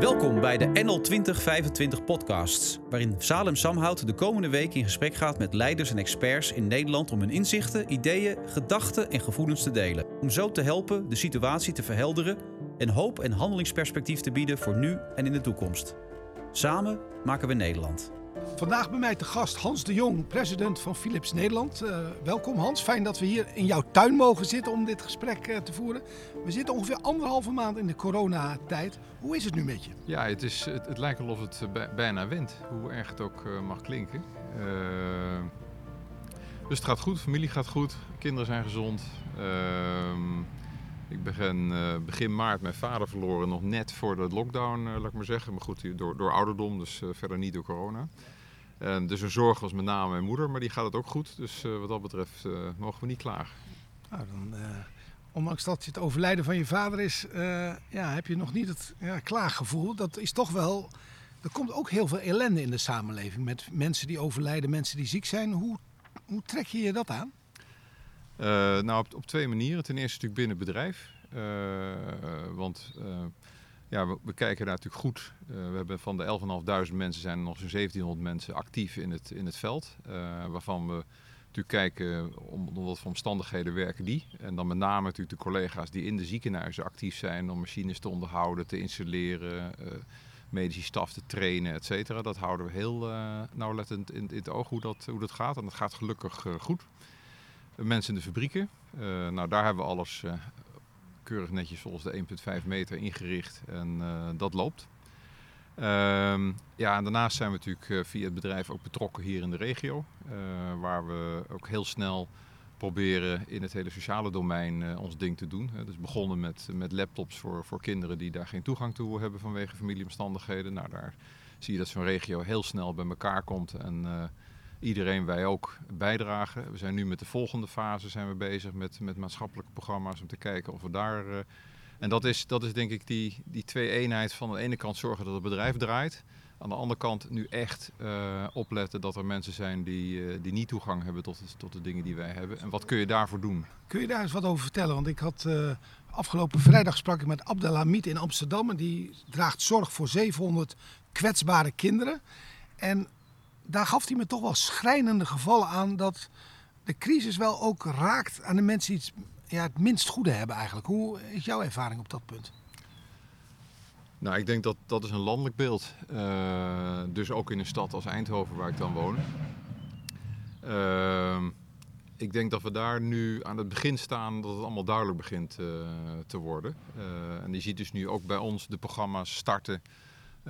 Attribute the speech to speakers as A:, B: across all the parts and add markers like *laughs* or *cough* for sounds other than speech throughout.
A: Welkom bij de NL 2025 podcasts, waarin Salem Samhout de komende week in gesprek gaat met leiders en experts in Nederland om hun inzichten, ideeën, gedachten en gevoelens te delen. Om zo te helpen de situatie te verhelderen en hoop en handelingsperspectief te bieden voor nu en in de toekomst. Samen maken we Nederland.
B: Vandaag bij mij te gast Hans de Jong, president van Philips Nederland. Uh, welkom Hans, fijn dat we hier in jouw tuin mogen zitten om dit gesprek uh, te voeren. We zitten ongeveer anderhalve maand in de coronatijd. Hoe is het nu met je?
C: Ja, het, is, het, lijkt alsof het uh, bijna wint, hoe erg het ook mag klinken. dus het gaat goed, familie gaat goed, kinderen zijn gezond. Ik ben begin maart mijn vader verloren, nog net voor de lockdown, laat ik maar zeggen. Maar goed, door, door ouderdom, dus verder niet door corona. Dus een zorg was met name mijn moeder, maar die gaat het ook goed. Dus wat dat betreft mogen we niet klagen.
B: Nou, dan, ondanks dat het overlijden van je vader is, ja, heb je nog niet het ja, klaaggevoel. Dat is toch wel. Er komt ook heel veel ellende in de samenleving met mensen die overlijden, mensen die ziek zijn. Hoe, hoe trek je je dat aan?
C: Nou, op, op, twee manieren. Ten eerste natuurlijk binnen het bedrijf. want ja, we, kijken daar natuurlijk goed. Uh, we hebben van de 11.500 mensen zijn er nog zo'n 1700 mensen actief in het, in het veld. Uh, waarvan we natuurlijk kijken om, wat voor omstandigheden werken die. En dan met name natuurlijk de collega's die in de ziekenhuizen actief zijn om machines te onderhouden, te installeren, uh, medische staf te trainen, et cetera. Dat houden we heel nauwlettend in, in, het oog hoe dat, hoe dat gaat. En dat gaat gelukkig goed. Mensen in de fabrieken, nou daar hebben we alles keurig netjes volgens de 1,5 meter ingericht en uh, dat loopt. Um, ja, en daarnaast zijn we natuurlijk via het bedrijf ook betrokken hier in de regio, waar we ook heel snel proberen in het hele sociale domein ons ding te doen. dus begonnen met, met laptops voor, voor kinderen die daar geen toegang toe hebben vanwege familieomstandigheden. Nou, daar zie je dat zo'n regio heel snel bij elkaar komt en iedereen, wij ook, bijdragen. We zijn nu met de volgende fase zijn we bezig met, met maatschappelijke programma's om te kijken of we daar. Uh, en dat is, dat is denk ik die, die twee eenheid van aan de ene kant zorgen dat het bedrijf draait. Aan de andere kant nu echt uh, opletten dat er mensen zijn die, uh, die niet toegang hebben tot, tot de dingen die wij hebben. En wat kun je daarvoor doen?
B: Kun je daar eens wat over vertellen? Want ik had afgelopen vrijdag sprak ik met Abdelhamid in Amsterdam. En die draagt zorg voor 700 kwetsbare kinderen. En daar gaf hij me toch wel schrijnende gevallen aan dat de crisis wel ook raakt aan de mensen die het, ja, het minst goede hebben eigenlijk. Hoe is jouw ervaring op dat punt?
C: Nou, ik denk dat dat is een landelijk beeld. Uh, dus ook in een stad als Eindhoven waar ik dan woon. Uh, ik denk dat we daar nu aan het begin staan dat het allemaal duidelijk begint uh, te worden. Uh, en je ziet dus nu ook bij ons de programma's starten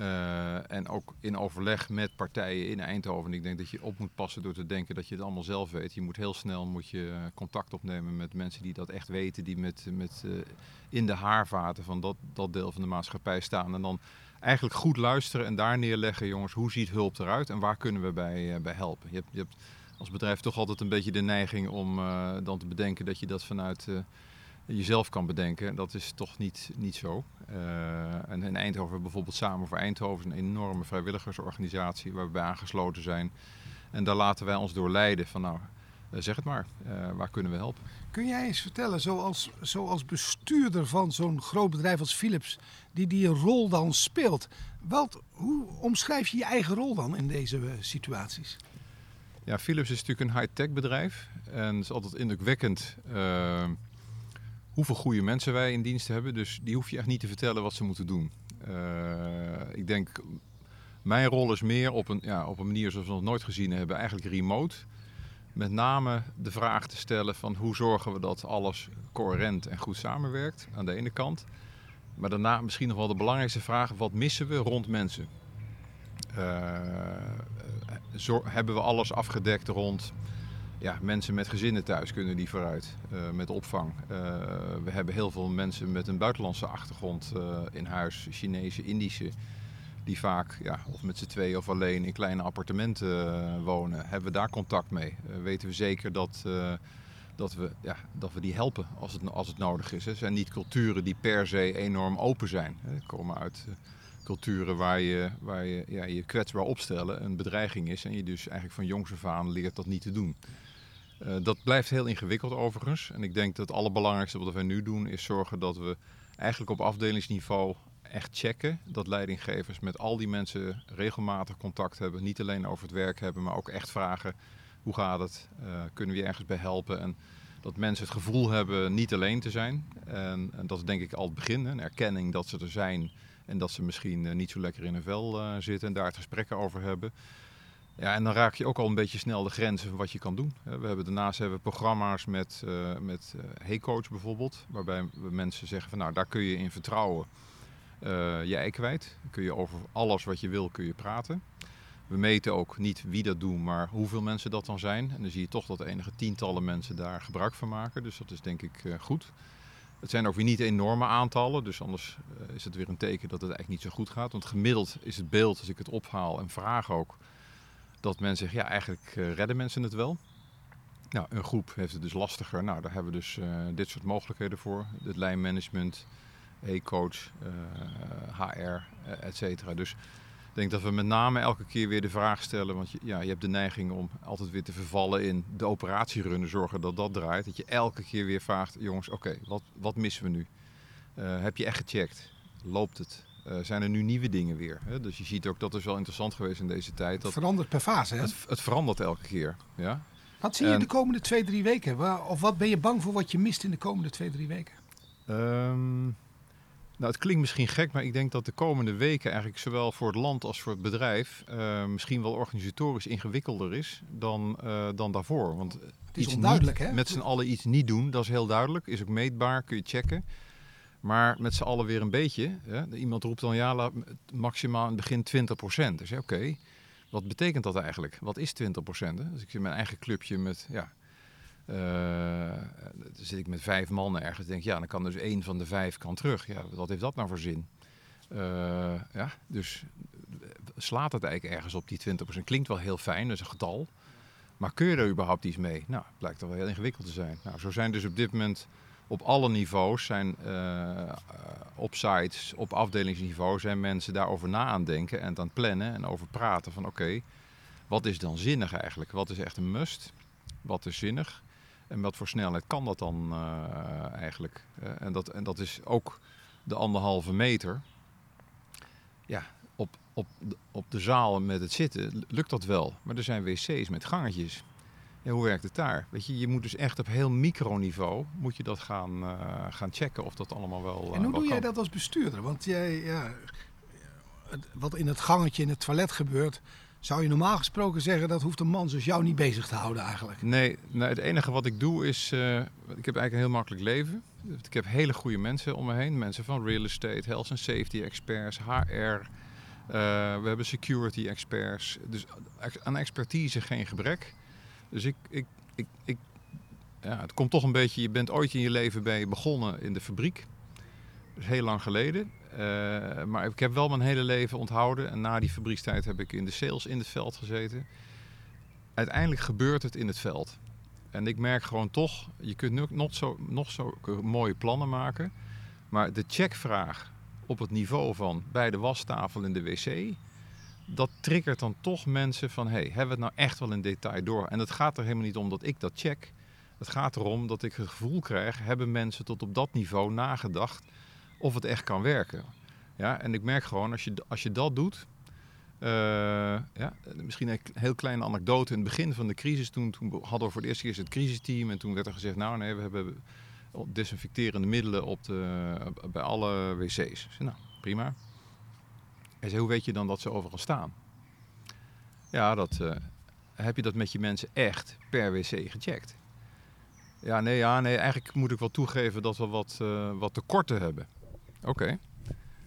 C: uh, en ook in overleg met partijen in Eindhoven. Ik denk dat je op moet passen door te denken dat je het allemaal zelf weet. Je moet heel snel moet je contact opnemen met mensen die dat echt weten. Die met, met, uh, in de haarvaten van dat, dat deel van de maatschappij staan. En dan eigenlijk goed luisteren en daar neerleggen, jongens, hoe ziet hulp eruit en waar kunnen we bij, bij helpen. Je hebt, je hebt, als bedrijf toch altijd een beetje de neiging om dan te bedenken dat je dat vanuit jezelf kan bedenken. Dat is toch niet, niet zo. Uh, en in Eindhoven bijvoorbeeld Samen voor Eindhoven, een enorme vrijwilligersorganisatie waar we bij aangesloten zijn. En daar laten wij ons door leiden van nou, uh, zeg het maar, uh, waar kunnen we helpen?
B: Kun jij eens vertellen, zoals, zoals bestuurder van zo'n groot bedrijf als Philips, die die rol dan speelt. Wat, hoe omschrijf je je eigen rol dan in deze situaties?
C: Ja, Philips is natuurlijk een high-tech bedrijf. En het is altijd indrukwekkend hoeveel goede mensen wij in dienst hebben. Dus die hoef je echt niet te vertellen wat ze moeten doen. Uh, ik denk, mijn rol is meer op een, ja, op een manier zoals we nog nooit gezien hebben, eigenlijk remote. Met name de vraag te stellen van hoe zorgen we dat alles coherent en goed samenwerkt aan de ene kant. Maar daarna misschien nog wel de belangrijkste vraag, wat missen we rond mensen? Uh, hebben we alles afgedekt rond ja, mensen met gezinnen thuis kunnen die vooruit uh, met opvang. Uh, we hebben heel veel mensen met een buitenlandse achtergrond uh, in huis, Chinese, Indische, die vaak ja, of met z'n twee of alleen in kleine appartementen wonen. Hebben we daar contact mee? weten we zeker dat, dat, we, ja, dat we die helpen als het, als het nodig is. Het zijn niet culturen die per se enorm open zijn. Ze komen uit culturen waar je, waar je ja, je kwetsbaar opstellen een bedreiging is en je dus eigenlijk van jongs af aan leert dat niet te doen. Uh, dat blijft heel ingewikkeld overigens. En ik denk dat het allerbelangrijkste wat wij nu doen is zorgen dat we eigenlijk op afdelingsniveau echt checken dat leidinggevers met al die mensen regelmatig contact hebben. Niet alleen over het werk hebben, maar ook echt vragen hoe gaat het? Uh, kunnen we je ergens bij helpen? En dat mensen het gevoel hebben niet alleen te zijn. En, en dat is denk ik al het begin, een erkenning dat ze er zijn en dat ze misschien uh, niet zo lekker in hun vel zitten en daar het gesprekken over hebben. Ja, en dan raak je ook al een beetje snel de grenzen van wat je kan doen. We hebben, daarnaast hebben we programma's met, uh, met Hey Coach bijvoorbeeld, waarbij we mensen zeggen van nou daar kun je in vertrouwen je ei kwijt. Kun je over alles wat je wil kun je praten. We meten ook niet wie dat doen, maar hoeveel mensen dat dan zijn. En dan zie je toch dat enige tientallen mensen daar gebruik van maken. Dus dat is denk ik goed. Het zijn ook weer niet enorme aantallen, dus anders is het weer een teken dat het eigenlijk niet zo goed gaat. Want gemiddeld is het beeld, als ik het ophaal en vraag ook, dat mensen zeggen, ja eigenlijk uh, redden mensen het wel. Nou, een groep heeft het dus lastiger. Nou, daar hebben we dus dit soort mogelijkheden voor. Het lijnmanagement, e-coach, HR, et cetera. Dus ik denk dat we met name elke keer weer de vraag stellen. Want je, ja, je hebt de neiging om altijd weer te vervallen in de operatierunnen. Zorgen dat dat draait. Dat je elke keer weer vraagt: jongens, oké, wat, wat missen we nu? Heb je echt gecheckt? Loopt het? Uh, zijn er nu nieuwe dingen weer? Hè? Dus je ziet ook dat is wel interessant geweest in deze tijd. Dat
B: het verandert per fase, hè?
C: Het, het verandert elke keer. Ja?
B: Wat zie je en, de komende twee, drie weken? Of wat ben je bang voor wat je mist in de komende twee, drie weken?
C: Um, nou, het klinkt misschien gek, maar ik denk dat de komende weken eigenlijk zowel voor het land als voor het bedrijf uh, misschien wel organisatorisch ingewikkelder is dan, uh, dan daarvoor. Want
B: het is onduidelijk,
C: niet,
B: hè?
C: Met z'n allen iets niet doen, dat is heel duidelijk. Is ook meetbaar, kun je checken. Maar met z'n allen weer een beetje. Hè? Iemand roept dan ja, maximaal in het begin 20 procent. Dus oké, okay, wat betekent dat eigenlijk? Wat is 20 procent? Dus ik zit mijn eigen clubje met ja, uh, dan zit ik met vijf mannen ergens. denk ja, dan kan dus één van de vijf kan terug. Ja, wat heeft dat nou voor zin? Uh, ja, dus slaat het eigenlijk ergens op die 20%? Klinkt wel heel fijn, dat is een getal. Maar kun je er überhaupt iets mee? Nou, blijkt toch wel heel ingewikkeld te zijn. Nou, zo zijn dus op dit moment op alle niveaus, zijn, uh, op sites, op afdelingsniveau, zijn mensen daarover na aan denken en aan plannen en over praten van oké, wat is dan zinnig eigenlijk? Wat is echt een must? Wat is zinnig? En wat voor snelheid kan dat dan uh, eigenlijk? Uh, en, dat, en dat is ook de anderhalve meter. Ja, op, op, op de zaal met het zitten lukt dat wel. Maar er zijn wc's met gangetjes. Ja, hoe werkt het daar? Weet je, je moet dus echt op heel microniveau moet je dat gaan, uh, gaan checken of dat allemaal wel.
B: en hoe
C: wel
B: doe jij dat als bestuurder? Want jij, ja, wat in het gangetje in het toilet gebeurt, zou je normaal gesproken zeggen dat hoeft een man zoals jou niet bezig te houden eigenlijk?
C: Nee, nee het enige wat ik doe is, uh, ik heb eigenlijk een heel makkelijk leven. Ik heb hele goede mensen om me heen. Mensen van real estate, health and safety experts, HR. Uh, we hebben security experts. Dus aan expertise geen gebrek. Dus ik, ik, ik, ik ja, het komt toch een beetje, je bent ooit in je leven bij begonnen in de fabriek. Dus heel lang geleden. Uh, maar ik heb wel mijn hele leven onthouden. En na die fabriekstijd heb ik in de sales in het veld gezeten. Uiteindelijk gebeurt het in het veld. En ik merk gewoon toch, je kunt nog zo, nog zo mooie plannen maken. Maar de checkvraag op het niveau van bij de wastafel in de wc. Dat triggert dan toch mensen van, hey, hebben we het nou echt wel in detail door? En het gaat er helemaal niet om dat ik dat check. Het gaat erom dat ik het gevoel krijg, hebben mensen tot op dat niveau nagedacht of het echt kan werken. Ja, en ik merk gewoon, als je, als je dat doet... Uh, ja, misschien een heel kleine anekdote. In het begin van de crisis, toen, toen hadden we voor het eerst keer het crisisteam. En toen werd er gezegd, nou nee, we hebben desinfecterende middelen op de, bij alle wc's. Nou, prima. Hij hoe weet je dan dat ze overal staan? Ja, dat, uh, heb je dat met je mensen echt per wc gecheckt? Ja, nee, ja, nee, eigenlijk moet ik wel toegeven dat we wat, uh, wat tekorten hebben. Oké.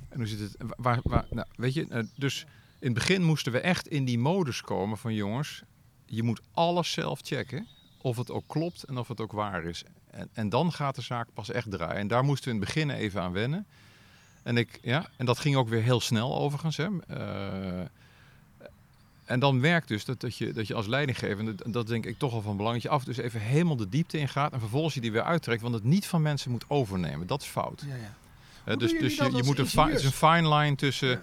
C: En hoe zit het? Waar, waar, nou, weet je, dus in het begin moesten we echt in die modus komen van jongens, je moet alles zelf checken. Of het ook klopt en of het ook waar is. En, en dan gaat de zaak pas echt draaien. En daar moesten we in het begin even aan wennen. En, ik, ja, en dat ging ook weer heel snel overigens. Hè. Uh, en dan werkt dus dat, dat, je, dat je als leidinggever, en dat denk ik toch al van belang, dat je af dus even helemaal de diepte ingaat en vervolgens je die weer uittrekt. Want het niet van mensen moet overnemen. Dat is fout.
B: Ja, ja.
C: Uh, dus dus je, je moet een, fi is een fine line tussen ja,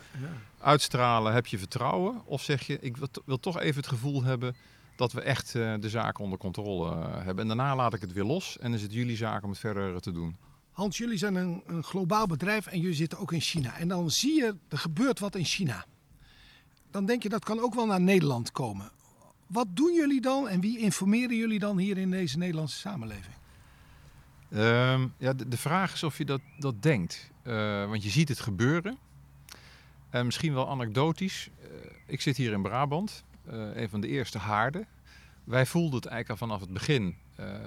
C: uitstralen, heb je vertrouwen? Of zeg je, ik wil, wil, toch even het gevoel hebben dat we echt uh, de zaak onder controle uh, hebben. En daarna laat ik het weer los en is het jullie zaak om het verder te doen.
B: Hans, jullie zijn een, een globaal bedrijf en jullie zitten ook in China. En dan zie je, er gebeurt wat in China. Dan denk je, dat kan ook wel naar Nederland komen. Wat doen jullie dan en wie informeren jullie dan hier in deze Nederlandse samenleving?
C: Ehm, ja, de, vraag is of je dat, dat denkt. Uh, want je ziet het gebeuren. En misschien wel anekdotisch. Uh, ik zit hier in Brabant, uh, een van de eerste haarden. Wij voelden het eigenlijk al vanaf het begin.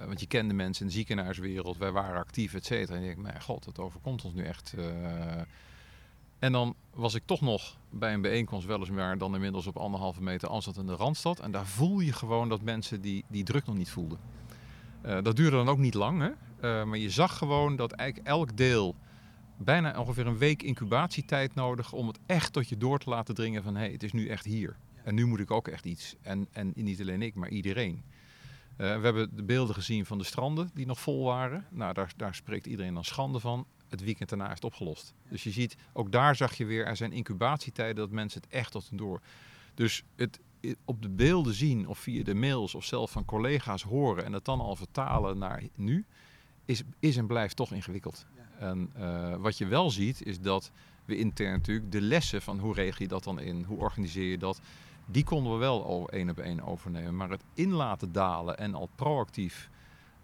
C: Want je kende mensen in de ziekenhuiswereld, wij waren actief, et cetera. En ik denk, mijn god, het overkomt ons nu echt. En dan was ik toch nog bij een bijeenkomst, weliswaar dan inmiddels op anderhalve meter afstand in de Randstad. En daar voel je gewoon dat mensen die, die druk nog niet voelden. dat duurde dan ook niet lang, hè? Maar je zag gewoon dat eigenlijk elk deel bijna ongeveer een week incubatietijd nodig om het echt tot je door te laten dringen van hé, hey, het is nu echt hier. En nu moet ik ook echt iets. En, en niet alleen ik, maar iedereen. Uh, we hebben de beelden gezien van de stranden die nog vol waren. Nou, daar, daar spreekt iedereen dan schande van. Het weekend daarna is het opgelost. Dus je ziet, ook daar zag je weer, er zijn incubatietijden dat mensen het echt tot en door. Dus het, op de beelden zien of via de mails of zelf van collega's horen en het dan al vertalen naar nu is, is en blijft toch ingewikkeld. En uh, wat je wel ziet is dat we intern natuurlijk de lessen van hoe regel je dat dan in, hoe organiseer je dat, die konden we wel één op één overnemen. Maar het in laten dalen en al proactief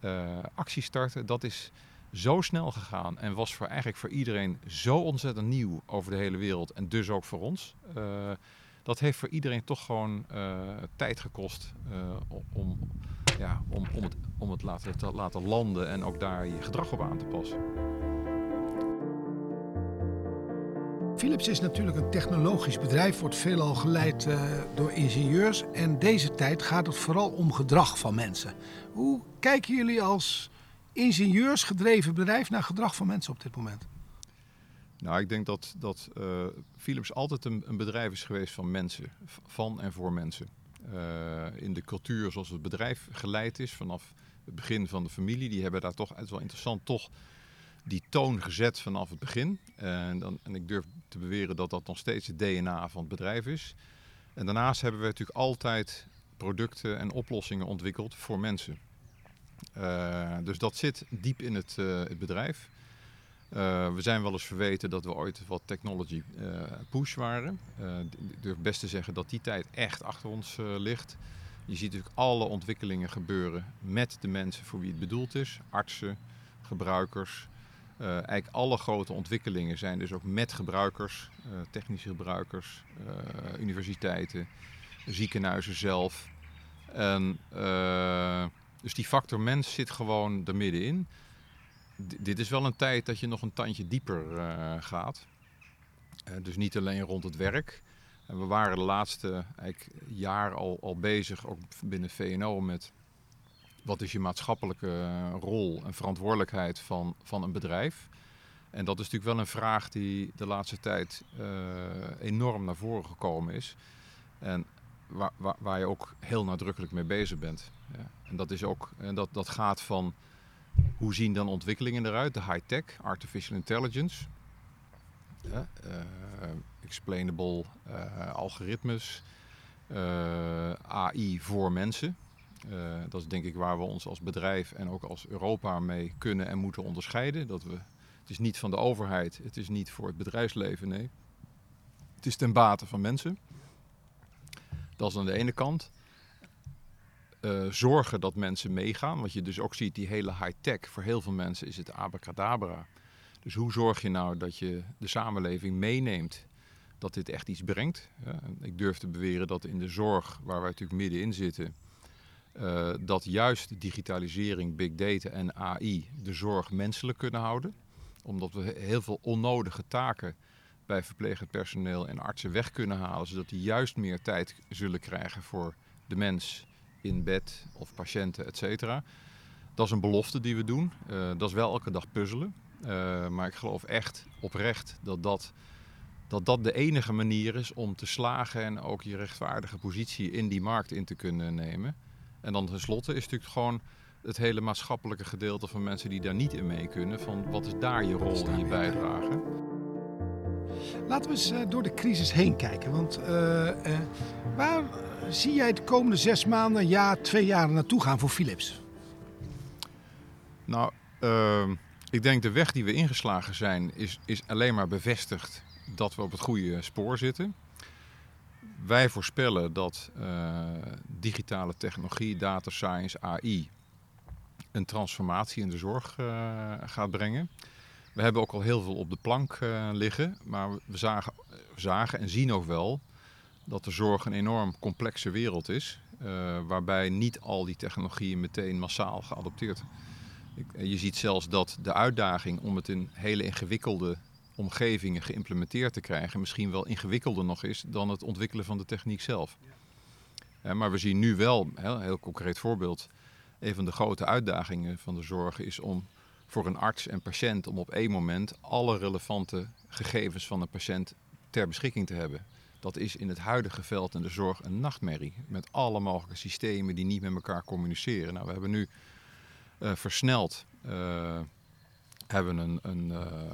C: uh, actie starten, dat is zo snel gegaan en was voor eigenlijk voor iedereen zo ontzettend nieuw over de hele wereld en dus ook voor ons. Uh, dat heeft voor iedereen toch gewoon tijd gekost om ja, om, om het, om het laten, te laten landen en ook daar je gedrag op aan te passen.
B: Philips is natuurlijk een technologisch bedrijf, wordt veelal geleid uh, door ingenieurs. En deze tijd gaat het vooral om gedrag van mensen. Hoe kijken jullie als ingenieursgedreven bedrijf naar gedrag van mensen op dit moment?
C: Nou, ik denk dat, dat uh, Philips altijd een, bedrijf is geweest van mensen, van en voor mensen. Uh, in de cultuur zoals het bedrijf geleid is vanaf het begin van de familie. Die hebben daar toch, het wel interessant, toch die toon gezet vanaf het begin. En, dan, en ik durf te beweren dat dat nog steeds het DNA van het bedrijf is. En daarnaast hebben we natuurlijk altijd producten en oplossingen ontwikkeld voor mensen. Uh, dus dat zit diep in het, uh, het bedrijf. Uh, we zijn wel eens verweten dat we ooit wat technology push waren. Ik durf best te zeggen dat die tijd echt achter ons ligt. Je ziet natuurlijk alle ontwikkelingen gebeuren met de mensen voor wie het bedoeld is. Artsen, gebruikers. Eigenlijk alle grote ontwikkelingen zijn dus ook met gebruikers, technische gebruikers, universiteiten, ziekenhuizen zelf. En, dus die factor mens zit gewoon er middenin dit is wel een tijd dat je nog een tandje dieper uh, gaat. Uh, dus niet alleen rond het werk. En we waren de laatste jaar al, al bezig, ook binnen VNO, met wat is je maatschappelijke eh, rol en verantwoordelijkheid van, van een bedrijf. En dat is natuurlijk wel een vraag die de laatste tijd uh, enorm naar voren gekomen is. En waar, waar, waar, je ook heel nadrukkelijk mee bezig bent. Ja. En dat is ook, en dat, dat gaat van hoe zien dan ontwikkelingen eruit? De high-tech, artificial intelligence, ja, uh, explainable algoritmes, AI voor mensen. Dat is denk ik waar we ons als bedrijf en ook als Europa mee kunnen en moeten onderscheiden. Dat we, het is niet van de overheid, het is niet voor het bedrijfsleven, nee. Het is ten bate van mensen. Dat is aan de ene kant. Uh, zorgen dat mensen meegaan. Wat je dus ook ziet, die hele high-tech, voor heel veel mensen is het abracadabra. Dus hoe zorg je nou dat je de samenleving meeneemt dat dit echt iets brengt? Ik durf te beweren dat in de zorg, waar wij natuurlijk middenin zitten, uh, dat juist digitalisering, big data en AI de zorg menselijk kunnen houden. Omdat we heel veel onnodige taken bij verplegend personeel en artsen weg kunnen halen, zodat die juist meer tijd zullen krijgen voor de mens in bed of patiënten, et cetera. Dat is een belofte die we doen. Uh, dat is wel elke dag puzzelen. Uh, maar ik geloof echt oprecht dat dat, dat dat de enige manier is om te slagen en ook je rechtvaardige positie in die markt in te kunnen nemen. En dan tenslotte is natuurlijk gewoon het hele maatschappelijke gedeelte van mensen die daar niet in mee kunnen. Van wat is daar je rol in je bijdrage?
B: Laten we eens uh, door de crisis heen kijken. Want waar zie jij de komende zes maanden, jaar, twee jaar naartoe gaan voor Philips?
C: Nou, uh, Ik denk de weg die we ingeslagen zijn, is, is alleen maar bevestigd dat we op het goede spoor zitten. Wij voorspellen dat uh, digitale technologie, data science, AI een transformatie in de zorg uh, gaat brengen. We hebben ook al heel veel op de plank uh, liggen, maar we zagen, zagen, en zien ook wel dat de zorg een enorm complexe wereld is, waarbij niet al die technologieën meteen massaal geadopteerd je ziet zelfs dat de uitdaging om het in hele ingewikkelde omgevingen geïmplementeerd te krijgen misschien wel ingewikkelder nog is dan het ontwikkelen van de techniek zelf. Ja. Maar we zien nu wel, een heel concreet voorbeeld, een van de grote uitdagingen van de zorg is om voor een arts en patiënt om op één moment alle relevante gegevens van een patiënt ter beschikking te hebben. Dat is in het huidige veld in de zorg een nachtmerrie. Met alle mogelijke systemen die niet met elkaar communiceren. Nou, we hebben nu uh, versneld uh, hebben een, een, uh,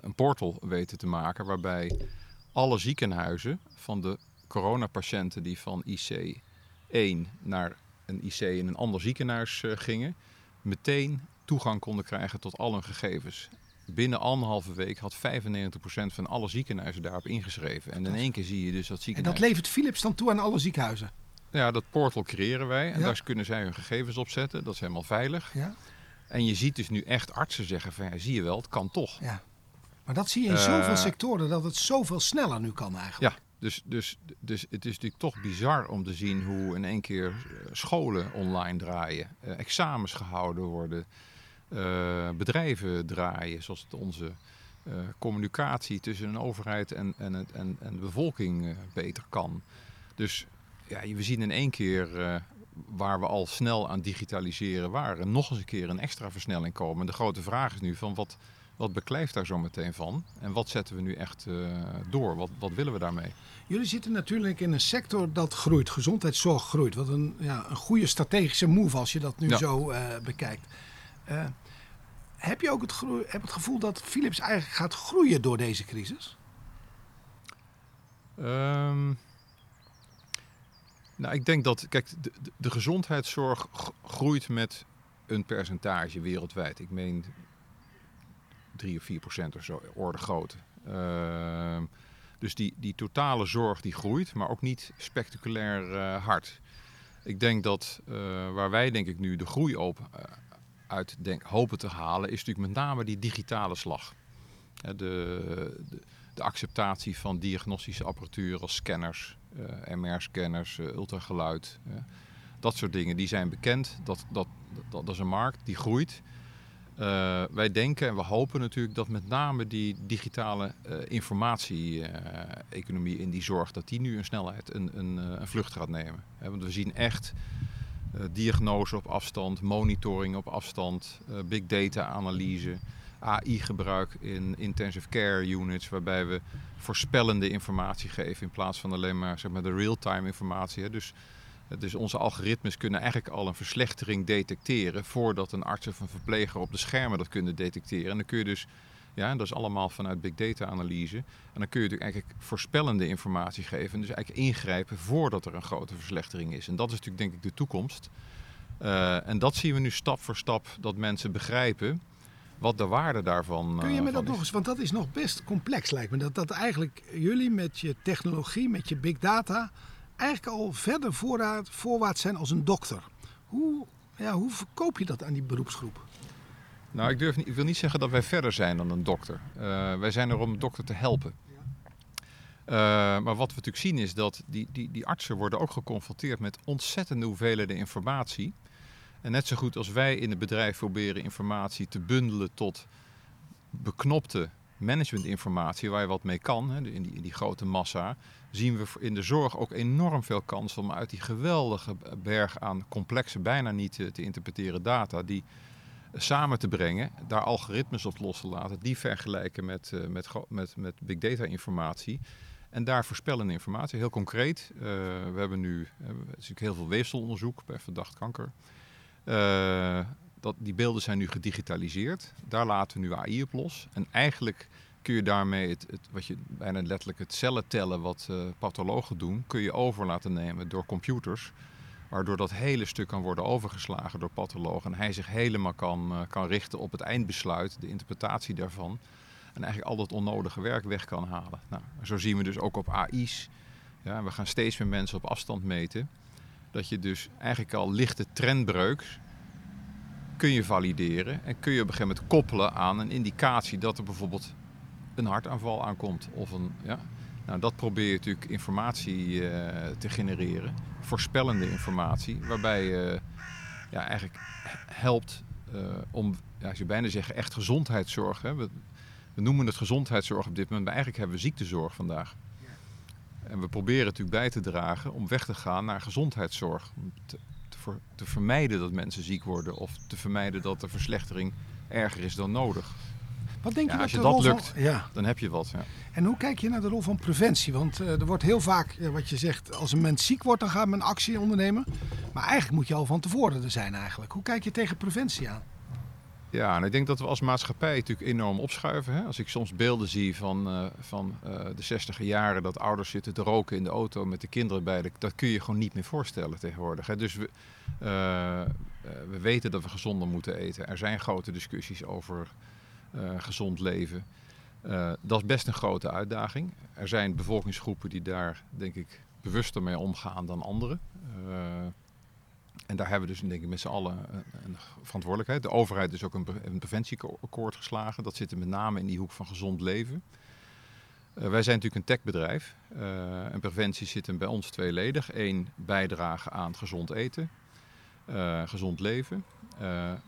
C: een portal weten te maken waarbij alle ziekenhuizen van de coronapatiënten die van IC 1 naar een IC in een ander ziekenhuis gingen, meteen toegang konden krijgen tot al hun gegevens. Binnen anderhalve week had 95% van alle ziekenhuizen daarop ingeschreven. En in één keer zie je dus dat ziekenhuis...
B: En dat levert Philips dan toe aan alle ziekenhuizen?
C: Ja, dat portal creëren wij. En daar kunnen zij hun gegevens op zetten. Dat is helemaal veilig. Ja. En je ziet dus nu echt artsen zeggen van ja, zie je wel, het kan toch. Ja.
B: Maar dat zie je in zoveel uh, sectoren dat het zoveel sneller nu kan eigenlijk.
C: Ja, dus, dus, dus het is natuurlijk toch bizar om te zien hoe in één keer eh, scholen online draaien, uh, examens gehouden worden, uh, bedrijven draaien, zoals het onze communicatie tussen een overheid en, en, het, en, en de bevolking beter kan. Dus ja, we zien in één keer waar we al snel aan digitaliseren waren, nog eens een keer een extra versnelling komen. En de grote vraag is nu van wat, wat beklijft daar zo meteen van? En wat zetten we nu echt uh, door? Wat, wat willen we daarmee?
B: Jullie zitten natuurlijk in een sector dat groeit, gezondheidszorg groeit. Wat een, ja, een goede strategische move als je dat nu ja. zo uh, bekijkt. heb je ook het, heb het gevoel dat Philips eigenlijk gaat groeien door deze crisis?
C: Um, nou, ik denk dat, kijk, de, de gezondheidszorg groeit met een percentage wereldwijd. Ik meen 3 of 4 procent of zo, orde grootte. Uh, dus die, die totale zorg die groeit, maar ook niet spectaculair uh, hard. Ik denk dat uh, waar wij denk ik nu de groei op, uh, uit denk, hopen te halen, is natuurlijk met name die digitale slag. De, de, de acceptatie van diagnostische apparatuur als scanners, MR-scanners, ultrageluid. Dat soort dingen, die zijn bekend. Dat, dat, dat, dat is een markt die groeit. Wij denken en we hopen natuurlijk dat met name die digitale informatie-economie in die zorg, dat die nu een snelheid, een, een, een vlucht gaat nemen. want we zien echt diagnose op afstand, monitoring op afstand, big data-analyse. AI-gebruik in intensive care units, waarbij we voorspellende informatie geven in plaats van alleen maar, zeg maar de real-time informatie. Dus, dus onze algoritmes kunnen eigenlijk al een verslechtering detecteren voordat een arts of een verpleger op de schermen dat kunnen detecteren. En dan kun je dus, ja, dat is allemaal vanuit big data analyse. En dan kun je natuurlijk eigenlijk voorspellende informatie geven. Dus eigenlijk ingrijpen voordat er een grote verslechtering is. En dat is natuurlijk denk ik de toekomst. Uh, en dat zien we nu stap voor stap dat mensen begrijpen wat de waarde daarvan
B: Kun je me
C: uh,
B: dat nog eens, want dat is nog best complex lijkt me. Dat, dat eigenlijk jullie met je technologie, met je big data, eigenlijk al verder voorraad, voorwaarts zijn als een dokter. Hoe, ja, hoe verkoop je dat aan die beroepsgroep?
C: Nou, ik, durf niet, ik wil niet zeggen dat wij verder zijn dan een dokter. Uh, wij zijn er om een dokter te helpen. Uh, maar wat we natuurlijk zien is dat die, die, die artsen worden ook geconfronteerd met ontzettende hoeveelheden informatie. En net zo goed als wij in het bedrijf proberen informatie te bundelen tot beknopte managementinformatie waar je wat mee kan, in, die, in die grote massa, zien we in de zorg ook enorm veel kansen om uit die geweldige berg aan complexe, bijna niet te, te interpreteren data, die samen te brengen, daar algoritmes op los te laten, die vergelijken met, uh, met, met, met big data informatie. En daar voorspellende informatie, heel concreet. Uh, we hebben nu uh, natuurlijk heel veel weefselonderzoek bij verdacht kanker. Dat, die beelden zijn nu gedigitaliseerd. Daar laten we nu AI op los. En eigenlijk kun je daarmee het, wat je bijna letterlijk het cellen tellen wat uh, pathologen doen, kun je over laten nemen door computers. Waardoor dat hele stuk kan worden overgeslagen door pathologen. En hij zich helemaal kan, uh, kan richten op het eindbesluit, de interpretatie daarvan. En eigenlijk al dat onnodige werk weg kan halen. Nou, zo zien we dus ook op AI's. Ja, we gaan steeds meer mensen op afstand meten. Dat je dus eigenlijk al lichte trendbreuk kun je valideren. En kun je op een gegeven moment koppelen aan een indicatie dat er bijvoorbeeld een hartaanval aankomt. Of een, ja. nou, dat probeer je natuurlijk informatie uh, te genereren. Voorspellende informatie. Waarbij je ja, eigenlijk helpt uh, om, ik zou bijna zeggen, echt gezondheidszorg. Hè. We, noemen het gezondheidszorg op dit moment, maar eigenlijk hebben we ziektezorg vandaag. En we proberen natuurlijk bij te dragen om weg te gaan naar gezondheidszorg. Om te, te, vermijden dat mensen ziek worden of te vermijden dat de verslechtering erger is dan nodig.
B: Wat denk je
C: ja, als je dat lukt,
B: van, ja.
C: dan heb je wat. Ja.
B: En hoe kijk je naar de rol van preventie? Want uh, er wordt heel vaak, uh, wat je zegt, als een mens ziek wordt, dan gaat men actie ondernemen. Maar eigenlijk moet je al van tevoren er zijn eigenlijk. Hoe kijk je tegen preventie aan?
C: Ja, en ik denk dat we als maatschappij natuurlijk enorm opschuiven. Hè? Als ik soms beelden zie van, uh, van de 60 jaren dat ouders zitten te roken in de auto met de kinderen bij, de, dat kun je gewoon niet meer voorstellen tegenwoordig. Hè? Dus we, we weten dat we gezonder moeten eten. Er zijn grote discussies over gezond leven. dat is best een grote uitdaging. Er zijn bevolkingsgroepen die daar, denk ik, bewuster mee omgaan dan anderen. En daar hebben we dus denk ik met z'n allen een verantwoordelijkheid. De overheid is ook een, een preventieakkoord geslagen. Dat zit met name in die hoek van gezond leven. Wij zijn natuurlijk een techbedrijf. Uh, en preventie zit hem bij ons tweeledig. Eén, bijdragen aan gezond eten, uh, gezond leven.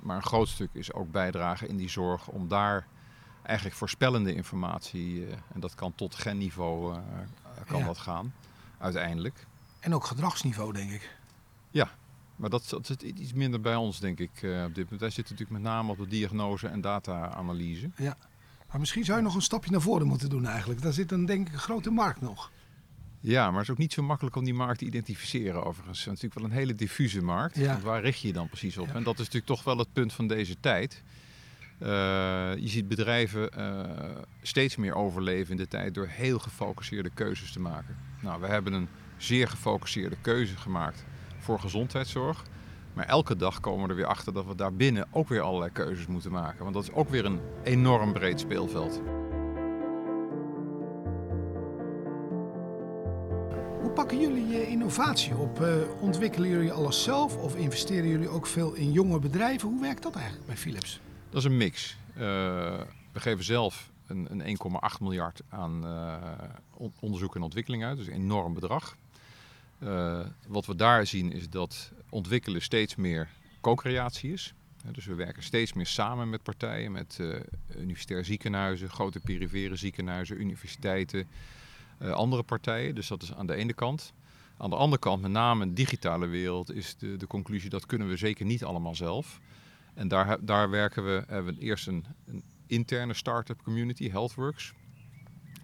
C: maar een groot stuk is ook bijdragen in die zorg om daar eigenlijk voorspellende informatie, en dat kan tot genniveau kan
B: Ja.
C: dat gaan, uiteindelijk.
B: En ook gedragsniveau, denk ik.
C: Ja, maar dat, dat zit iets minder bij ons, denk ik, op dit moment. Wij zitten natuurlijk met name op de diagnose en data-analyse.
B: Ja. Maar misschien zou je nog een stapje naar voren moeten doen eigenlijk. Daar zit een, denk ik, een grote markt nog.
C: Ja, maar het is ook niet zo makkelijk om die markt te identificeren overigens. Het is natuurlijk wel een hele diffuse markt.
B: Ja.
C: Want waar richt je je dan precies op?
B: Ja.
C: En dat is natuurlijk toch wel het punt van deze tijd. Uh, je ziet bedrijven uh, steeds meer overleven in de tijd door heel gefocuseerde keuzes te maken. Nou, we hebben een zeer gefocuseerde keuze gemaakt voor gezondheidszorg. Maar elke dag komen we er weer achter dat we daarbinnen ook weer allerlei keuzes moeten maken. Want dat is ook weer een enorm breed speelveld.
B: Pakken jullie innovatie op? Uh, ontwikkelen jullie alles zelf of investeren jullie ook veel in jonge bedrijven? Hoe werkt dat eigenlijk bij Philips?
C: Dat is een mix. Uh, we geven zelf een, een 1,8 miljard aan uh, onderzoek en ontwikkeling uit. Dus een enorm bedrag. Wat we daar zien is dat ontwikkelen steeds meer co-creatie is. Dus we werken steeds meer samen met partijen, met universitair ziekenhuizen, grote perifere ziekenhuizen, universiteiten, andere partijen. Dus dat is aan de ene kant. Aan de andere kant, met name in de digitale wereld, is de, de conclusie dat kunnen we zeker niet allemaal zelf. En daar, daar werken we, hebben we eerst een, interne start-up community, HealthWorks.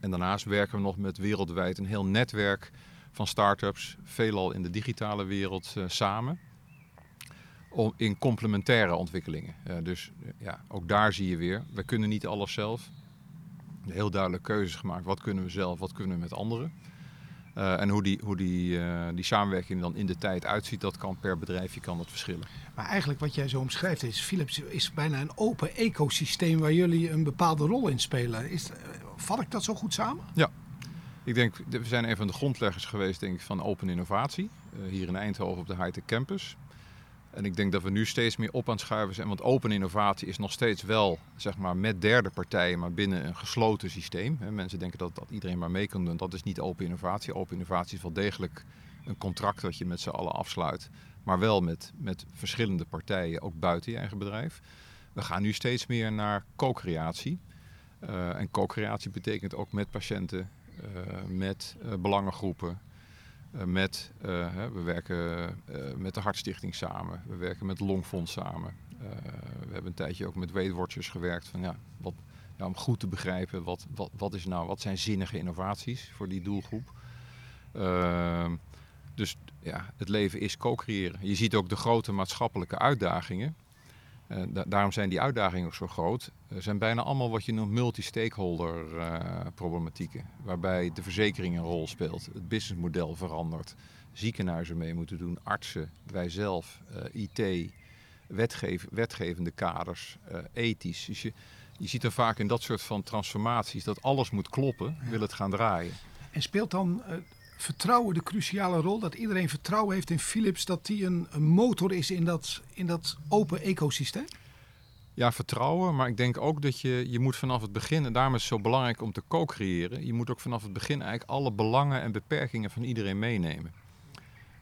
C: En daarnaast werken we nog met wereldwijd een heel netwerk van start-ups, veelal in de digitale wereld uh, samen. Om, in complementaire ontwikkelingen. Uh, dus ja, ook daar zie je weer, we kunnen niet alles zelf. Heel duidelijk keuzes gemaakt. Wat kunnen we zelf, wat kunnen we met anderen. Uh, en hoe, die, hoe die, die samenwerking dan in de tijd uitziet, dat kan per bedrijfje kan dat verschillen.
B: Maar eigenlijk wat jij zo omschrijft is, Philips is bijna een open ecosysteem waar jullie een bepaalde rol in spelen. Is, vat ik dat zo goed samen?
C: Ja, ik denk, we zijn een van de grondleggers geweest denk ik, van open innovatie. Hier in Eindhoven op de Hightech Campus. En ik denk dat we nu steeds meer op aan het schuiven zijn. Want open innovatie is nog steeds wel zeg maar, met derde partijen, maar binnen een gesloten systeem. Mensen denken dat, dat iedereen maar mee kan doen. Dat is niet open innovatie. Open innovatie is wel degelijk een contract dat je met z'n allen afsluit. Maar wel met, met verschillende partijen, ook buiten je eigen bedrijf. We gaan nu steeds meer naar co-creatie. Uh, en co-creatie betekent ook met patiënten, uh, met uh, belangengroepen. Uh, met, hè, we werken met de Hartstichting samen. We werken met Longfonds samen. we hebben een tijdje ook met Weight Watchers gewerkt. Van, ja, wat, om goed te begrijpen wat, wat, wat, is nou, wat zijn zinnige innovaties voor die doelgroep. Ehm, dus ja, het leven is co-creëren. Je ziet ook de grote maatschappelijke uitdagingen. Da daarom zijn die uitdagingen ook zo groot. Zijn bijna allemaal wat je noemt multi-stakeholder uh, problematieken. Waarbij de verzekering een rol speelt, het businessmodel verandert, ziekenhuizen mee moeten doen, artsen, wij zelf, uh, IT, wetgev wetgevende kaders, uh, ethisch. Dus je, je ziet er vaak in dat soort van transformaties dat alles moet kloppen, wil het gaan draaien.
B: En speelt dan vertrouwen de cruciale rol? Dat iedereen vertrouwen heeft in Philips, dat die een, een motor is in dat, in dat open ecosysteem?
C: Ja, vertrouwen. Maar ik denk ook dat je, je moet vanaf het begin, en daarom is het zo belangrijk om te co-creëren. Je moet ook vanaf het begin eigenlijk alle belangen en beperkingen van iedereen meenemen.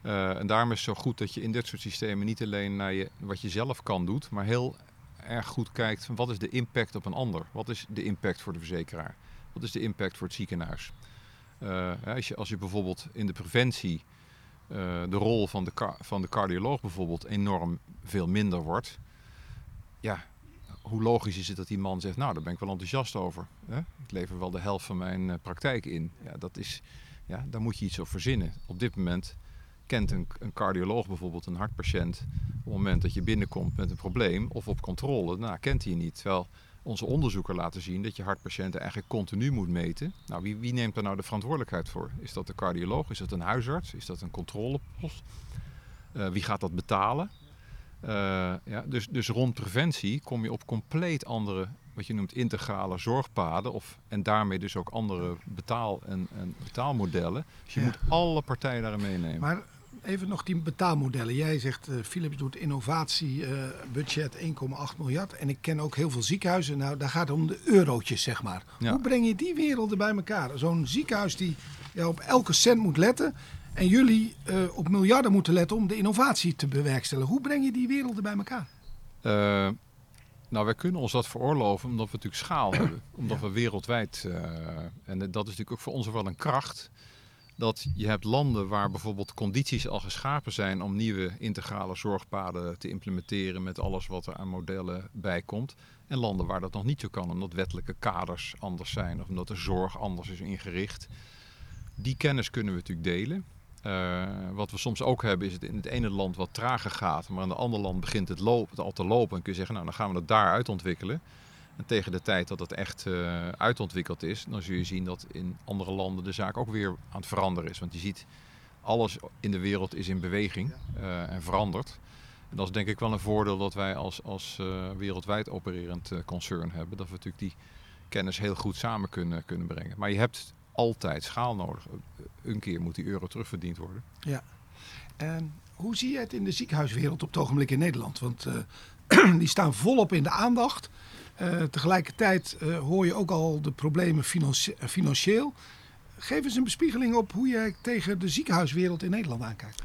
C: Uh, en daarom is het zo goed dat je in dit soort systemen niet alleen naar je, wat je zelf kan doet, maar heel erg goed kijkt van wat is de impact op een ander? Wat is de impact voor de verzekeraar? Wat is de impact voor het ziekenhuis? Uh, als, je, als je bijvoorbeeld in de preventie uh, de rol van de, van de cardioloog bijvoorbeeld enorm veel minder wordt, ja, hoe logisch is het dat die man zegt, nou daar ben ik wel enthousiast over. Hè? Ik lever wel de helft van mijn uh, praktijk in. Ja, dat is, ja, daar moet je iets op verzinnen. Op dit moment kent een, cardioloog bijvoorbeeld een hartpatiënt op het moment dat je binnenkomt met een probleem of op controle, nou kent hij niet. Terwijl onze onderzoeken laten zien dat je hartpatiënten eigenlijk continu moet meten. Nou, wie, wie neemt daar nou de verantwoordelijkheid voor? Is dat de cardioloog? Is dat een huisarts? Is dat een controlepost? Uh, wie gaat dat betalen? Uh, ja, dus, dus rond preventie kom je op compleet andere, wat je noemt integrale zorgpaden. Of, en daarmee dus ook andere betaal- en, en betaalmodellen. Dus je ja. moet alle partijen daarin meenemen.
B: Maar even nog die betaalmodellen. Jij zegt uh, Philips doet innovatiebudget uh, 1,8 miljard. En ik ken ook heel veel ziekenhuizen. Nou, daar gaat het om de eurotjes, zeg maar. Ja. Hoe breng je die werelden bij elkaar? Zo'n ziekenhuis die ja, op elke cent moet letten. En jullie uh, op miljarden moeten letten om de innovatie te bewerkstelligen. Hoe breng je die werelden bij elkaar?
C: Uh, nou, wij kunnen ons dat veroorloven omdat we natuurlijk schaal hebben. *clears throat* Omdat ja. we wereldwijd, uh, en dat is natuurlijk ook voor ons wel een kracht, dat je hebt landen waar bijvoorbeeld condities al geschapen zijn om nieuwe integrale zorgpaden te implementeren met alles wat er aan modellen bij komt. En landen waar dat nog niet zo kan, omdat wettelijke kaders anders zijn of omdat de zorg anders is ingericht. Die kennis kunnen we natuurlijk delen. Uh, wat we soms ook hebben is het in het ene land wat trager gaat, maar in het andere land begint het, al te lopen. En kun je zeggen, nou dan gaan we dat daar uitontwikkelen. En tegen de tijd dat het echt uh, uitontwikkeld is, dan zul je zien dat in andere landen de zaak ook weer aan het veranderen is. Want je ziet, alles in de wereld is in beweging uh, en verandert. En dat is denk ik wel een voordeel dat wij als, als wereldwijd opererend concern hebben. Dat we natuurlijk die kennis heel goed samen kunnen, kunnen brengen. Maar je hebt altijd schaal nodig. Een keer moet die euro terugverdiend worden.
B: Ja. En hoe zie je het in de ziekenhuiswereld op het ogenblik in Nederland? Want uh, *clears throat* die staan volop in de aandacht. Uh, tegelijkertijd uh, hoor je ook al de problemen financi financieel. Geef eens een bespiegeling op hoe jij tegen de ziekenhuiswereld in Nederland aankijkt.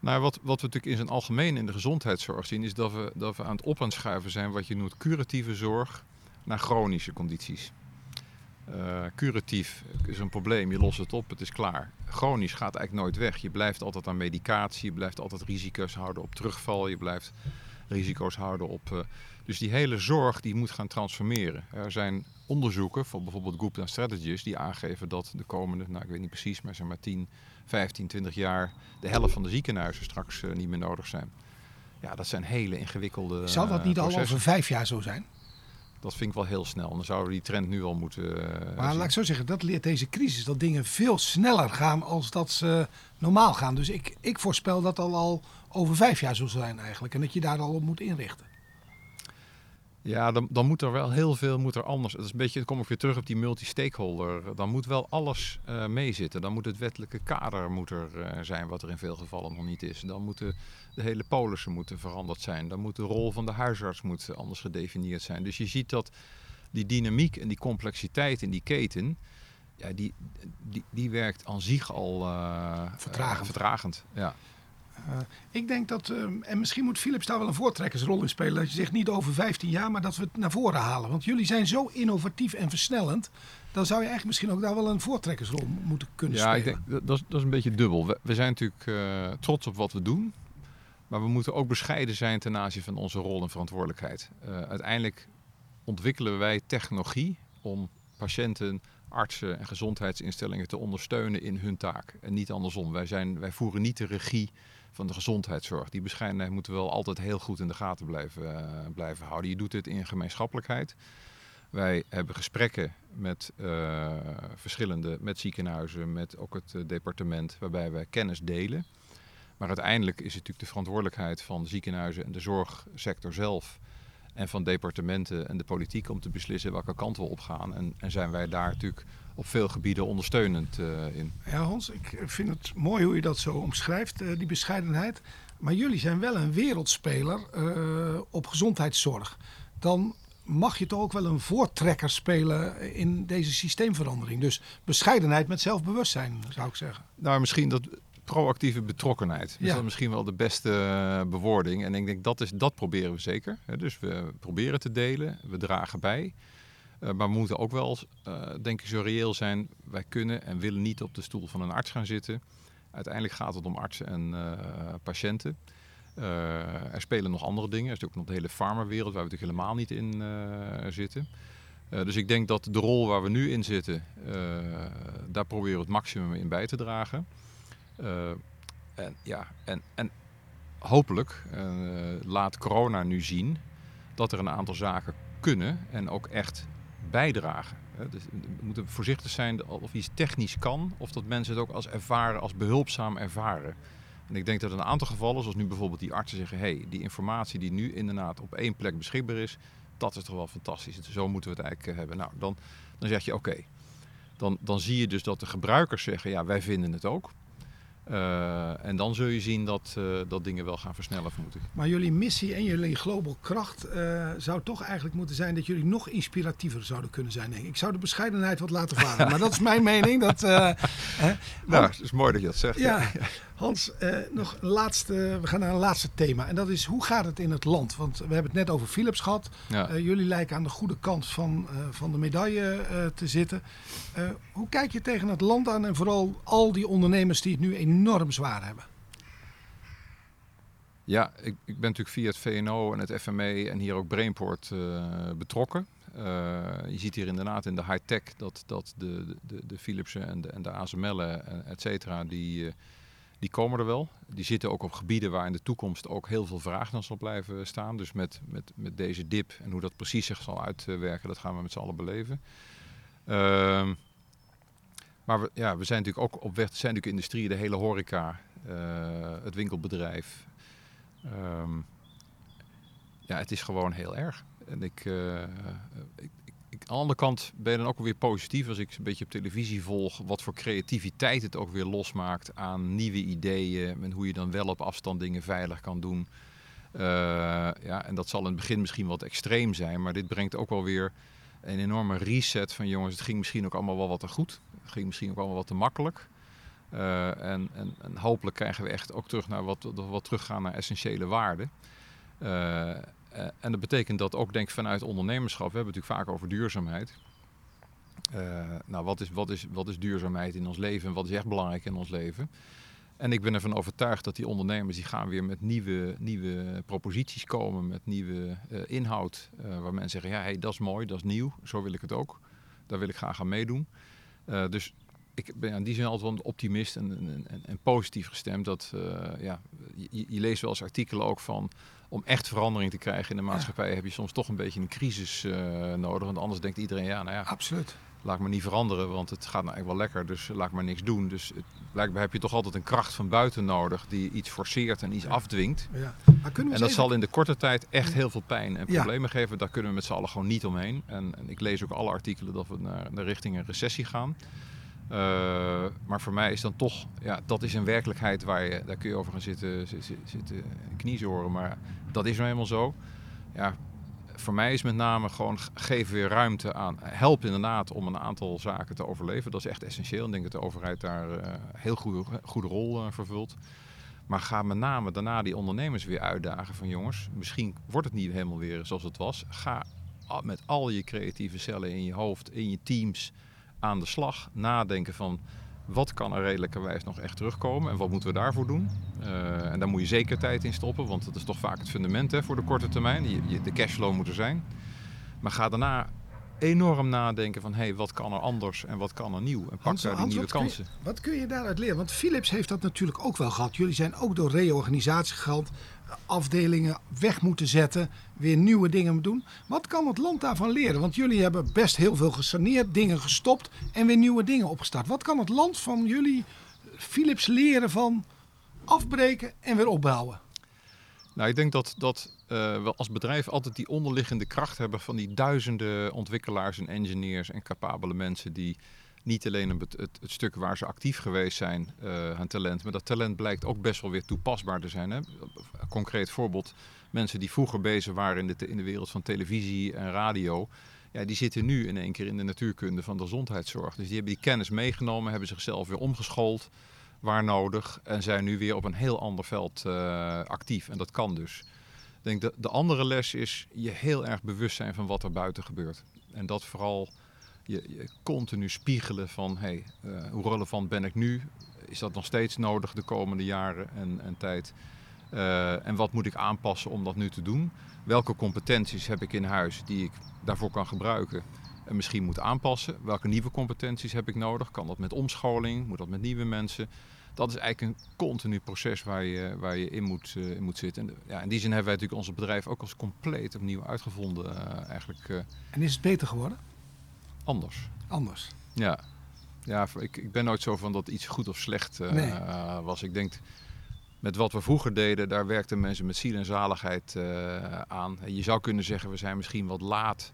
C: Nou, wat, wat we natuurlijk in zijn algemeen in de gezondheidszorg zien, is dat we, dat we aan het op aan schuiven zijn wat je noemt curatieve zorg naar chronische condities. Uh, curatief is een probleem, je lost het op, het is klaar. Chronisch gaat eigenlijk nooit weg. Je blijft altijd aan medicatie, je blijft altijd risico's houden op terugval, je blijft risico's houden op. Uh, dus die hele zorg die moet gaan transformeren. Er zijn onderzoeken van bijvoorbeeld Gupta Strategies die aangeven dat de komende, nou ik weet niet precies, maar zeg maar 10, 15, 20 jaar de helft van de ziekenhuizen straks uh, niet meer nodig zijn. Ja, dat zijn hele ingewikkelde.
B: Zal dat niet al over vijf jaar zo zijn?
C: Dat vind ik wel heel snel. Dan zouden we die trend nu al moeten. Uh,
B: maar zien. laat ik zo zeggen, dat leert deze crisis. Dat dingen veel sneller gaan als dat ze normaal gaan. Dus ik, ik voorspel dat al, al over vijf jaar zal zijn eigenlijk. En dat je daar al op moet inrichten.
C: Ja, dan, dan moet er wel heel veel moet er anders. Dat is een beetje, dan kom ik weer terug op die multi-stakeholder. Dan moet wel alles uh, meezitten. Dan moet het wettelijke kader moet er uh, zijn, wat er in veel gevallen nog niet is. Dan moeten de hele polissen moeten veranderd zijn. Dan moet de rol van de huisarts moet anders gedefinieerd zijn. Dus je ziet dat die dynamiek en die complexiteit in die keten, ja, die, die, die werkt aan zich al uh,
B: vertragend.
C: vertragend ja.
B: Uh, ik denk dat, uh, en misschien moet Philips daar wel een voortrekkersrol in spelen. Dat je zegt niet over 15 jaar, maar dat we het naar voren halen. Want jullie zijn zo innovatief en versnellend. Dan zou je eigenlijk misschien ook daar wel een voortrekkersrol moeten kunnen
C: ja,
B: spelen.
C: Ja, ik denk dat is, dat is een beetje dubbel. We, we zijn natuurlijk uh, trots op wat we doen. Maar we moeten ook bescheiden zijn ten aanzien van onze rol en verantwoordelijkheid. uiteindelijk ontwikkelen wij technologie om patiënten artsen en gezondheidsinstellingen te ondersteunen in hun taak. En niet andersom. Wij, zijn, wij voeren niet de regie van de gezondheidszorg. Die bescheidenheid moeten we wel altijd heel goed in de gaten blijven, blijven houden. Je doet dit in gemeenschappelijkheid. Wij hebben gesprekken met verschillende, met ziekenhuizen, met ook het departement, waarbij wij kennis delen. Maar uiteindelijk is het natuurlijk de verantwoordelijkheid van ziekenhuizen en de zorgsector zelf en van departementen en de politiek om te beslissen welke kant we op gaan. En, en zijn wij daar natuurlijk op veel gebieden ondersteunend uh, in.
B: Ja, Hans, ik vind het mooi hoe je dat zo omschrijft, uh, die bescheidenheid. Maar jullie zijn wel een wereldspeler uh, op gezondheidszorg. Dan mag je toch ook wel een voortrekker spelen in deze systeemverandering. Dus bescheidenheid met zelfbewustzijn, zou ik zeggen.
C: Nou, misschien dat proactieve betrokkenheid. Dat is misschien wel de beste uh, bewoording. En ik denk dat, is, dat proberen we zeker. Dus we proberen te delen, we dragen bij. Uh, maar we moeten ook wel, uh, denk ik, zo reëel zijn. Wij kunnen en willen niet op de stoel van een arts gaan zitten. Uiteindelijk gaat het om artsen en patiënten. er spelen nog andere dingen. Er is ook nog de hele farmawereld waar we natuurlijk helemaal niet in zitten. dus ik denk dat de rol waar we nu in zitten, daar proberen we het maximum in bij te dragen. Uh, en, ja, en, en hopelijk uh, laat corona nu zien dat er een aantal zaken kunnen en ook echt bijdragen. Dus we moeten voorzichtig zijn of iets technisch kan, of dat mensen het ook als ervaren, als behulpzaam ervaren. En ik denk dat een aantal gevallen, zoals nu bijvoorbeeld die artsen zeggen: hé, hey, die informatie die nu inderdaad op één plek beschikbaar is, dat is toch wel fantastisch. Zo moeten we het eigenlijk eh, hebben. Nou, dan, dan zeg je: oké. Dan, dan zie je dus dat de gebruikers zeggen: ja, wij vinden het ook. Uh, en dan zul je zien dat, uh, dat dingen wel gaan versnellen, vermoed ik.
B: Maar jullie missie en jullie global kracht uh, zou toch eigenlijk moeten zijn dat jullie nog inspiratiever zouden kunnen zijn. Denk ik. ik zou de bescheidenheid wat laten varen, *laughs* maar dat is mijn mening. Dat,
C: hè. nou, het is mooi dat je dat zegt.
B: Ja, ja. Hans, nog een laatste, we gaan naar een laatste thema. En dat is hoe gaat het in het land? Want we hebben het net over Philips gehad. Ja. jullie lijken aan de goede kant van, van de medaille te zitten. hoe kijk je tegen het land aan en vooral al die ondernemers die het nu enorm zwaar hebben.
C: Ja, ik, ik ben natuurlijk via het VNO en het FME en hier ook Brainport betrokken. Uh, je ziet hier inderdaad in de high-tech dat, dat de, de, de Philipsen en de, en de ASML'en, eh, et cetera, die, die komen er wel. Die zitten ook op gebieden waar in de toekomst ook heel veel vraag naar zal blijven staan. Dus met, met, met deze dip en hoe dat precies zich zal uitwerken, dat gaan we met z'n allen beleven. Uh, maar we, ja, we zijn natuurlijk ook op weg, zijn natuurlijk industrieën, de hele horeca, uh, het winkelbedrijf. Um, ja, het is gewoon heel erg. En ik, ik, ik, aan de andere kant ben je dan ook weer positief als ik een beetje op televisie volg wat voor creativiteit het ook weer losmaakt aan nieuwe ideeën en hoe je dan wel op afstand dingen veilig kan doen. Uh, ja, en dat zal in het begin misschien wat extreem zijn, maar dit brengt ook wel weer een enorme reset van jongens, het ging misschien ook allemaal wel wat te goed ging misschien ook allemaal wat te makkelijk. Uh, en, en, hopelijk krijgen we echt ook terug naar wat, wat teruggaan naar essentiële waarden. Uh, en dat betekent dat ook, denk ik, vanuit ondernemerschap, we hebben het natuurlijk vaak over duurzaamheid. Uh, nou, wat is, wat, is, wat is duurzaamheid in ons leven en wat is echt belangrijk in ons leven? En ik ben ervan overtuigd dat die ondernemers die gaan weer met nieuwe, nieuwe proposities komen, met nieuwe uh, inhoud. Waar mensen zeggen, ja, hey, dat is mooi, dat is nieuw, zo wil ik het ook. Daar wil ik graag aan meedoen. Dus ik ben in die zin altijd wel een optimist en, en, en positief gestemd. Dat, uh, ja, je, je, leest wel eens artikelen ook van... om echt verandering te krijgen in de maatschappij... Ja. heb je soms toch een beetje een crisis uh, nodig. Want anders denkt iedereen, ja, nou ja...
B: Absoluut.
C: Laat me niet veranderen, want het gaat nou eigenlijk wel lekker. Dus laat maar niks doen. Dus het, blijkbaar heb je toch altijd een kracht van buiten nodig... die iets forceert en iets ja. afdwingt. Ja. Maar kunnen we en dat even... zal in de korte tijd echt heel veel pijn en problemen geven. Daar kunnen we met z'n allen gewoon niet omheen. En, en ik lees ook alle artikelen dat we naar, naar richting een recessie gaan. Uh, maar voor mij is dan toch, ja, dat is een werkelijkheid waar je, daar kun je over gaan zitten, zitten, zitten kniezoren. Maar dat is nou helemaal zo. Ja, voor mij is met name gewoon geven weer ruimte aan. Help inderdaad om een aantal zaken te overleven. Dat is echt essentieel. Ik denk dat de overheid daar een uh, heel goede, goede rol uh, vervult. Maar ga met name daarna die ondernemers weer uitdagen van jongens, misschien wordt het niet helemaal weer zoals het was. Ga met al je creatieve cellen in je hoofd, in je teams aan de slag. Nadenken van wat kan er redelijkerwijs nog echt terugkomen en wat moeten we daarvoor doen. Uh, en daar moet je zeker tijd in stoppen, want dat is toch vaak het fundament hè, voor de korte termijn. Je, de cashflow moet er zijn. Maar ga daarna enorm nadenken van, hé, hey, wat kan er anders en wat kan er nieuw? En pak
B: Hans,
C: daar die
B: Hans,
C: nieuwe
B: wat kun je-
C: kansen.
B: wat kun je daaruit leren? Want Philips heeft dat natuurlijk ook wel gehad. Jullie zijn ook door reorganisatie gegaan, afdelingen weg moeten zetten, weer nieuwe dingen moeten doen. Wat kan het land daarvan leren? Want jullie hebben best heel veel gesaneerd, dingen gestopt en weer nieuwe dingen opgestart. Wat kan het land van jullie, Philips, leren van afbreken en weer opbouwen?
C: Nou, ik denk dat, dat eh, we als bedrijf altijd die onderliggende kracht hebben van die duizenden ontwikkelaars en engineers en capabele mensen die niet alleen het, het, stuk waar ze actief geweest zijn, eh hun talent, maar dat talent blijkt ook best wel weer toepasbaar te zijn. Hè? Concreet voorbeeld, mensen die vroeger bezig waren in de, in de wereld van televisie en radio, ja, die zitten nu in één keer in de natuurkunde van de gezondheidszorg. Dus die hebben die kennis meegenomen, hebben zichzelf weer omgeschoold waar nodig en zijn nu weer op een heel ander veld eh, actief. En dat kan dus. Ik denk dat de andere les is je heel erg bewust zijn van wat er buiten gebeurt. En dat vooral je, je continu spiegelen van hey, eh, hoe relevant ben ik nu? Is dat nog steeds nodig de komende jaren en, en tijd? Eh, en wat moet ik aanpassen om dat nu te doen? Welke competenties heb ik in huis die ik daarvoor kan gebruiken en misschien moet aanpassen? Welke nieuwe competenties heb ik nodig? Kan dat met omscholing? Moet dat met nieuwe mensen? Dat is eigenlijk een continu proces waar je, waar je in, moet, eh, in moet zitten. En ja, in die zin hebben wij natuurlijk ons bedrijf ook als compleet opnieuw uitgevonden. eh, eigenlijk eh,
B: En is het beter geworden?
C: anders.
B: Anders.
C: Ja, ja ik, ik ben nooit zo van dat iets goed of slecht
B: Nee.
C: was. Ik denk, met wat we vroeger deden, daar werkten mensen met ziel en zaligheid aan. En je zou kunnen zeggen, we zijn misschien wat laat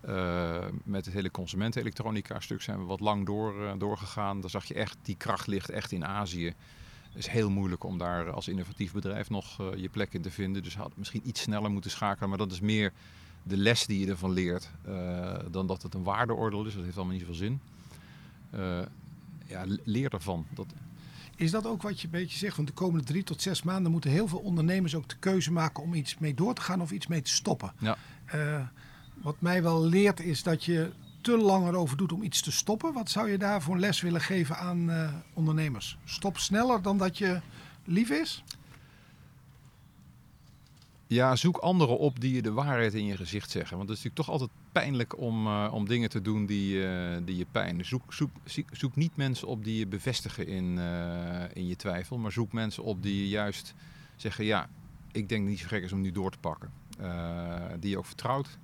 C: eh, met het hele consumentenelektronica stuk zijn we wat lang door, eh, doorgegaan. Daar zag je echt, die kracht ligt echt in Azië. Het is heel moeilijk om daar als innovatief bedrijf nog eh, je plek in te vinden. Dus had misschien iets sneller moeten schakelen. Maar dat is meer de les die je ervan leert. dan dat het een waardeoordeel is. Dat heeft allemaal niet zoveel zin. Ja, le- leer ervan. Dat,
B: Is dat ook wat je een beetje zegt? Want de komende drie tot zes maanden moeten heel veel ondernemers ook de keuze maken om iets mee door te gaan of iets mee te stoppen.
C: ja.
B: Wat mij wel leert is dat je te lang erover doet om iets te stoppen. Wat zou je daar voor een les willen geven aan eh, ondernemers? Stop sneller dan dat je lief is?
C: Ja, zoek anderen op die je de waarheid in je gezicht zeggen. Want het is natuurlijk toch altijd pijnlijk om, eh, om dingen te doen die, eh, die je pijn. Zoek, zoek, zoek, niet mensen op die je bevestigen in, in je twijfel. Maar zoek mensen op die juist zeggen: Ja, ik denk niet zo gek is om nu door te pakken. Die je ook vertrouwt.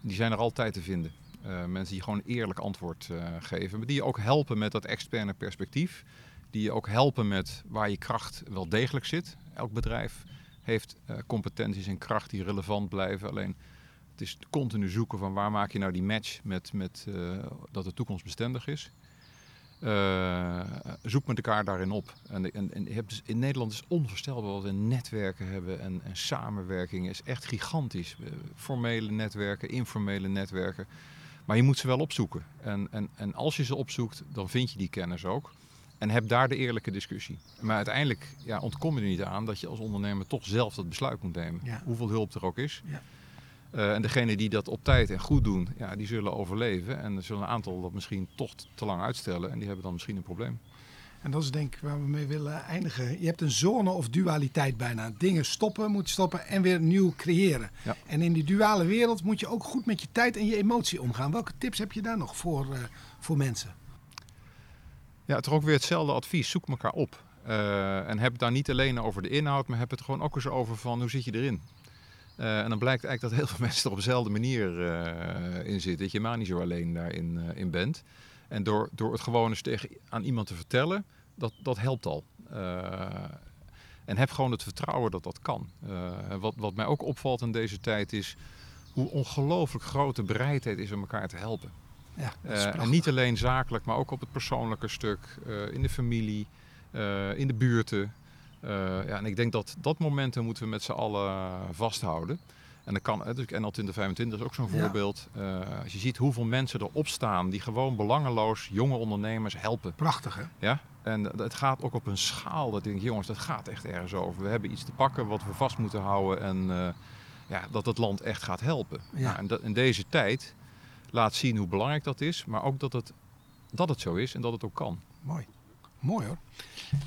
C: Die zijn er altijd te vinden. Eh, mensen die gewoon eerlijk antwoord eh, geven. Maar die je ook helpen met dat externe perspectief. Die je ook helpen met waar je kracht wel degelijk zit. Elk bedrijf heeft eh, competenties en kracht die relevant blijven. Alleen het is continu zoeken van waar maak je nou die match met, met dat de toekomst bestendig is. Eh, zoek met elkaar daarin op. En, en, en hebt dus in Nederland is onvoorstelbaar wat we netwerken hebben en, en samenwerking is echt gigantisch. Eh, formele netwerken, informele netwerken. Maar je moet ze wel opzoeken. En, en, en als je ze opzoekt, dan vind je die kennis ook. En heb daar de eerlijke discussie. Maar uiteindelijk ja, ontkom je er niet aan dat je als ondernemer toch zelf dat besluit moet nemen.
B: Ja.
C: Hoeveel hulp er ook is.
B: Ja.
C: Eh, en degenen die dat op tijd en goed doen, ja, die zullen overleven. En er zullen een aantal dat misschien toch te lang uitstellen. En die hebben dan misschien een probleem.
B: En dat is denk ik waar we mee willen eindigen. Je hebt een zone of dualiteit bijna. Dingen stoppen, moet stoppen en weer nieuw creëren.
C: Ja.
B: En in die duale wereld moet je ook goed met je tijd en je emotie omgaan. Welke tips heb je daar nog voor, eh, voor mensen?
C: Ja, toch ook weer hetzelfde advies. Zoek elkaar op. Eh, en heb het daar niet alleen over de inhoud, maar heb het gewoon ook eens over van hoe zit je erin. Eh, en dan blijkt eigenlijk dat heel veel *laughs* mensen er op dezelfde manier eh, in zitten. Dat je maar niet zo alleen daarin eh, in bent. En door, door het gewoon eens tegen, aan iemand te vertellen, dat, dat helpt al. En heb gewoon het vertrouwen dat dat kan. Wat, wat mij ook opvalt in deze tijd is hoe ongelooflijk grote bereidheid is om elkaar te helpen.
B: Ja,
C: en niet alleen zakelijk, maar ook op het persoonlijke stuk, in de familie, in de buurten. Eh, ja, en ik denk dat dat momentum moeten we met z'n allen vasthouden. En dat kan, dus NL 2025 is ook zo'n
B: Ja.
C: voorbeeld. Eh, als je ziet hoeveel mensen erop staan die gewoon belangeloos jonge ondernemers helpen.
B: Prachtig hè?
C: Ja? En het gaat ook op een schaal dat ik denk, jongens, dat gaat echt ergens over. We hebben iets te pakken wat we vast moeten houden en eh, ja, dat het land echt gaat helpen.
B: Ja.
C: Nou, en dat, in deze tijd laat zien hoe belangrijk dat is, maar ook dat het, dat het zo is en dat het ook kan.
B: Mooi. Mooi hoor.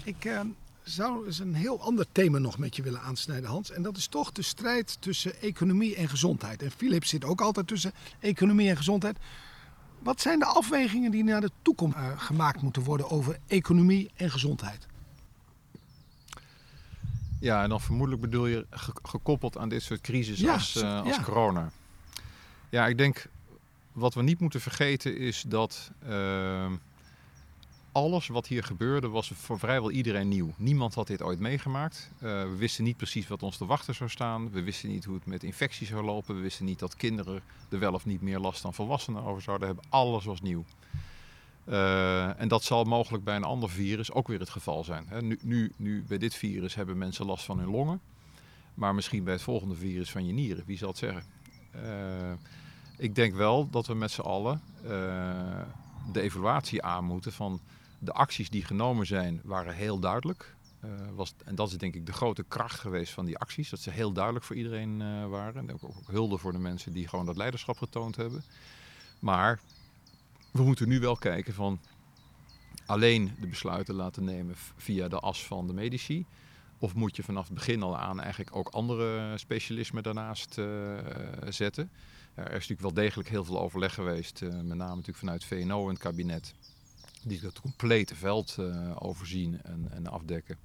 B: Ik, eh, zou eens een heel ander thema nog met je willen aansnijden, Hans. En dat is toch de strijd tussen economie en gezondheid. En Philips zit ook altijd tussen economie en gezondheid. Wat zijn de afwegingen die naar de toekomst uh, gemaakt moeten worden over economie en gezondheid?
C: Ja, en dan vermoedelijk bedoel je gekoppeld aan dit soort crisis als, uh, als ja. corona. Ja, ik denk wat we niet moeten vergeten is dat uh, alles wat hier gebeurde was voor vrijwel iedereen nieuw. Niemand had dit ooit meegemaakt. Uh, we wisten niet precies wat ons te wachten zou staan. We wisten niet hoe het met infecties zou lopen. We wisten niet dat kinderen er wel of niet meer last dan volwassenen over zouden hebben. Alles was nieuw. Uh, en dat zal mogelijk bij een ander virus ook weer het geval zijn. Hè. Nu, nu, nu bij dit virus hebben mensen last van hun longen. Maar misschien bij het volgende virus van je nieren. Wie zal het zeggen? Uh, ik denk wel dat we met z'n allen de evaluatie aan moeten van de acties die genomen zijn, waren heel duidelijk. Uh, was, en dat is denk ik de grote kracht geweest van die acties. Dat ze heel duidelijk voor iedereen uh, waren. En ook, ook, hulde voor de mensen die gewoon dat leiderschap getoond hebben. Maar we moeten nu wel kijken van alleen de besluiten laten nemen via de as van de medici. Of moet je vanaf het begin al aan eigenlijk ook andere specialismen daarnaast uh, zetten. er is natuurlijk wel degelijk heel veel overleg geweest, met name natuurlijk vanuit VNO en het kabinet die het complete veld uh, overzien en, en afdekken.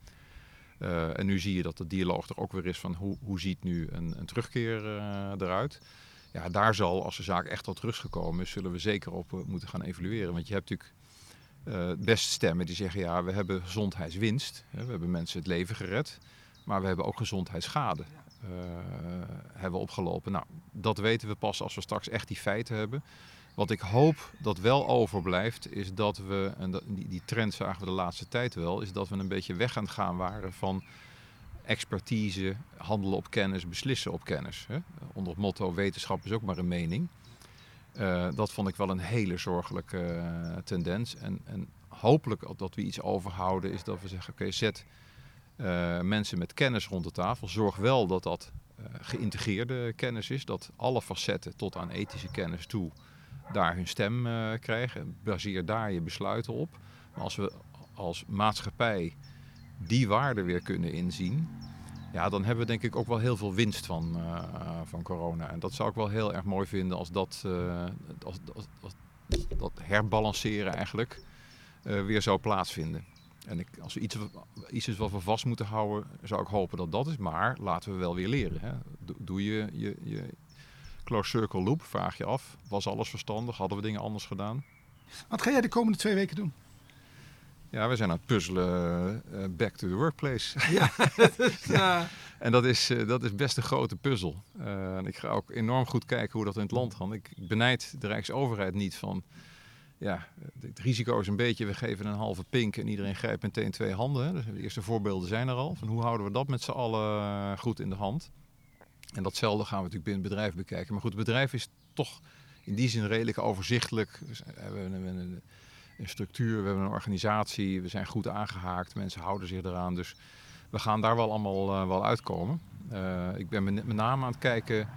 C: Uh, en nu zie je dat de dialoog er ook weer is van hoe, hoe ziet nu een, een terugkeer uh, eruit. Ja, daar zal, als de zaak echt tot rust gekomen is, zullen we zeker op moeten gaan evalueren. Want je hebt natuurlijk best stemmen die zeggen, ja, we hebben gezondheidswinst. Hè, we hebben mensen het leven gered, maar we hebben ook gezondheidsschade. hebben we opgelopen. Nou, dat weten we pas als we straks echt die feiten hebben. Wat ik hoop dat wel overblijft, is dat we, en die, trend zagen we de laatste tijd wel, is dat we een beetje weg aan het gaan waren van expertise, handelen op kennis, beslissen op kennis. Hè? Onder het motto wetenschap is ook maar een mening. Uh, dat vond ik wel een hele zorgelijke uh, tendens. En, en, hopelijk dat we iets overhouden is dat we zeggen, oké, zet uh, mensen met kennis rond de tafel. Zorg wel dat dat geïntegreerde kennis is, dat alle facetten tot aan ethische kennis toe daar hun stem uh, krijgen. Baseer daar je besluiten op. Maar als we als maatschappij die waarde weer kunnen inzien, ja, dan hebben we denk ik ook wel heel veel winst van, uh, van corona. En dat zou ik wel heel erg mooi vinden als dat, uh, als, als, dat herbalanceren eigenlijk weer zou plaatsvinden. En ik, als er iets, iets is wat we vast moeten houden, zou ik hopen dat dat is. Maar laten we wel weer leren. Hè. Doe je, je, je Close circle loop, vraag je af. Was alles verstandig? Hadden we dingen anders gedaan?
B: Wat ga jij de komende twee weken doen?
C: Ja, we zijn aan het puzzelen uh, back to the workplace. *laughs*
B: Ja,
C: ja. En dat is, uh, dat is best een grote puzzel. Uh, en ik ga ook enorm goed kijken hoe dat in het land gaat. Ik, ik benijd de Rijksoverheid niet van... Ja, het risico is een beetje, we geven een halve pink en iedereen grijpt meteen twee handen. Dus de eerste voorbeelden zijn er al. Van hoe houden we dat met z'n allen goed in de hand? En datzelfde gaan we natuurlijk binnen het bedrijf bekijken. Maar goed, het bedrijf is toch in die zin redelijk overzichtelijk. We hebben een, een structuur, we hebben een organisatie, we zijn goed aangehaakt, mensen houden zich eraan. Dus we gaan daar wel allemaal uh, wel uitkomen. Uh, ik ben met name aan het kijken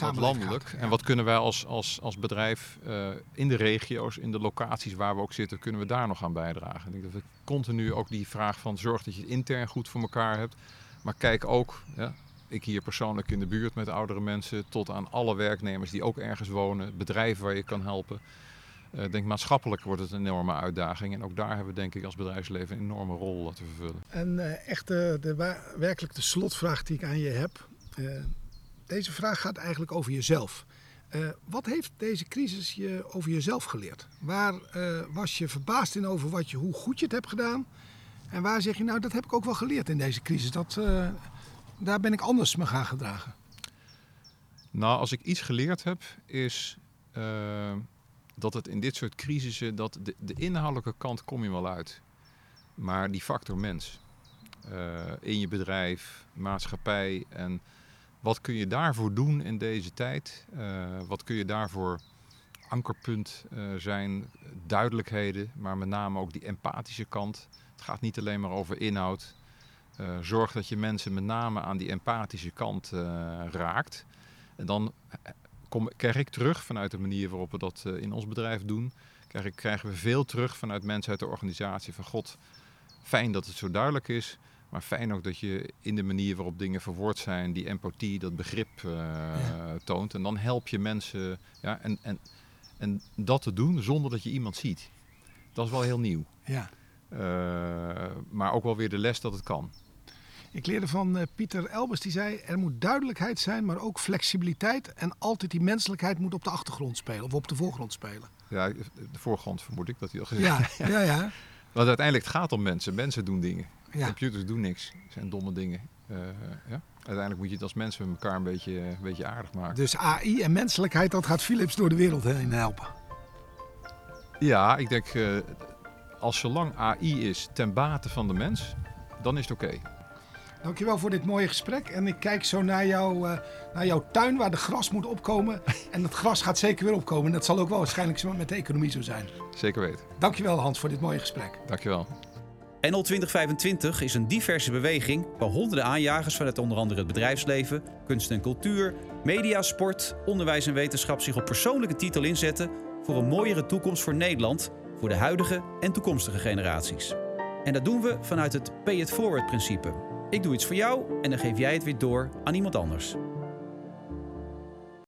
C: wat landelijk. Gaat, ja. En wat kunnen wij als, als, als bedrijf uh, in de regio's, in de locaties waar we ook zitten, kunnen we daar nog aan bijdragen. Ik denk dat we continu ook die vraag van zorg dat je het intern goed voor elkaar hebt. Maar kijk ook, ja, ik hier persoonlijk in de buurt met oudere mensen, tot aan alle werknemers die ook ergens wonen, bedrijven waar je kan helpen. Ik uh, denk maatschappelijk wordt het een enorme uitdaging. En ook daar hebben we denk ik als bedrijfsleven een enorme rol te vervullen.
B: En uh, echt de, de, werkelijk de slotvraag die ik aan je heb. Deze vraag gaat eigenlijk over jezelf. wat heeft deze crisis je over jezelf geleerd? Waar was je verbaasd in over wat je, hoe goed je het hebt gedaan? En waar zeg je nou, dat heb ik ook wel geleerd in deze crisis. Dat, daar ben ik anders me gaan gedragen.
C: Nou, als ik iets geleerd heb, is uh, dat het in dit soort crisissen, dat de, de, inhoudelijke kant kom je wel uit. Maar die factor mens, uh, in je bedrijf, maatschappij en wat kun je daarvoor doen in deze tijd? Uh, wat kun je daarvoor ankerpunt zijn, duidelijkheden, maar met name ook die empathische kant. Het gaat niet alleen maar over inhoud, uh, zorg dat je mensen met name aan die empathische kant uh, raakt. En dan eh, kom, krijg ik terug vanuit de manier waarop we dat uh, in ons bedrijf doen. Krijg ik, krijgen we veel terug vanuit mensen uit de organisatie. Van god, fijn dat het zo duidelijk is. Maar fijn ook dat je in de manier waarop dingen verwoord zijn, die empathie, dat begrip toont. En dan help je mensen. Ja, en, en, en dat te doen zonder dat je iemand ziet. Dat is wel heel nieuw.
B: Ja.
C: Maar ook wel weer de les dat het kan.
B: Ik leerde van uh, Pieter Elbers, die zei: er moet duidelijkheid zijn, maar ook flexibiliteit. En altijd die menselijkheid moet op de achtergrond spelen of op de voorgrond spelen.
C: Ja, de voorgrond vermoed ik dat hij al gezegd
B: Ja, *laughs* ja, ja.
C: Want uiteindelijk het gaat om mensen. Mensen doen dingen. Ja. Computers doen niks. Het zijn domme dingen. Uh, ja. Uiteindelijk moet je het als mensen met elkaar een beetje, een beetje aardig maken.
B: Dus AI en menselijkheid, dat gaat Philips door de wereld heen helpen.
C: Ja, ik denk, uh, als zolang AI is ten bate van de mens, dan is het oké. Okay.
B: Dankjewel voor dit mooie gesprek. En ik kijk zo naar, jou, uh, naar jouw tuin waar de gras moet opkomen. *laughs* en het gras gaat zeker weer opkomen. Dat zal ook wel waarschijnlijk met de economie zo zijn.
C: Zeker weten.
B: Dankjewel Hans voor dit mooie gesprek.
C: Dankjewel.
A: NL 2025 is een diverse beweging waar honderden aanjagers vanuit onder andere het bedrijfsleven, kunst en cultuur, media, sport, onderwijs en wetenschap zich op persoonlijke titel inzetten voor een mooiere toekomst voor Nederland, voor de huidige en toekomstige generaties. En dat doen we vanuit het pay it forward principe. Ik doe iets voor jou en dan geef jij het weer door aan iemand anders.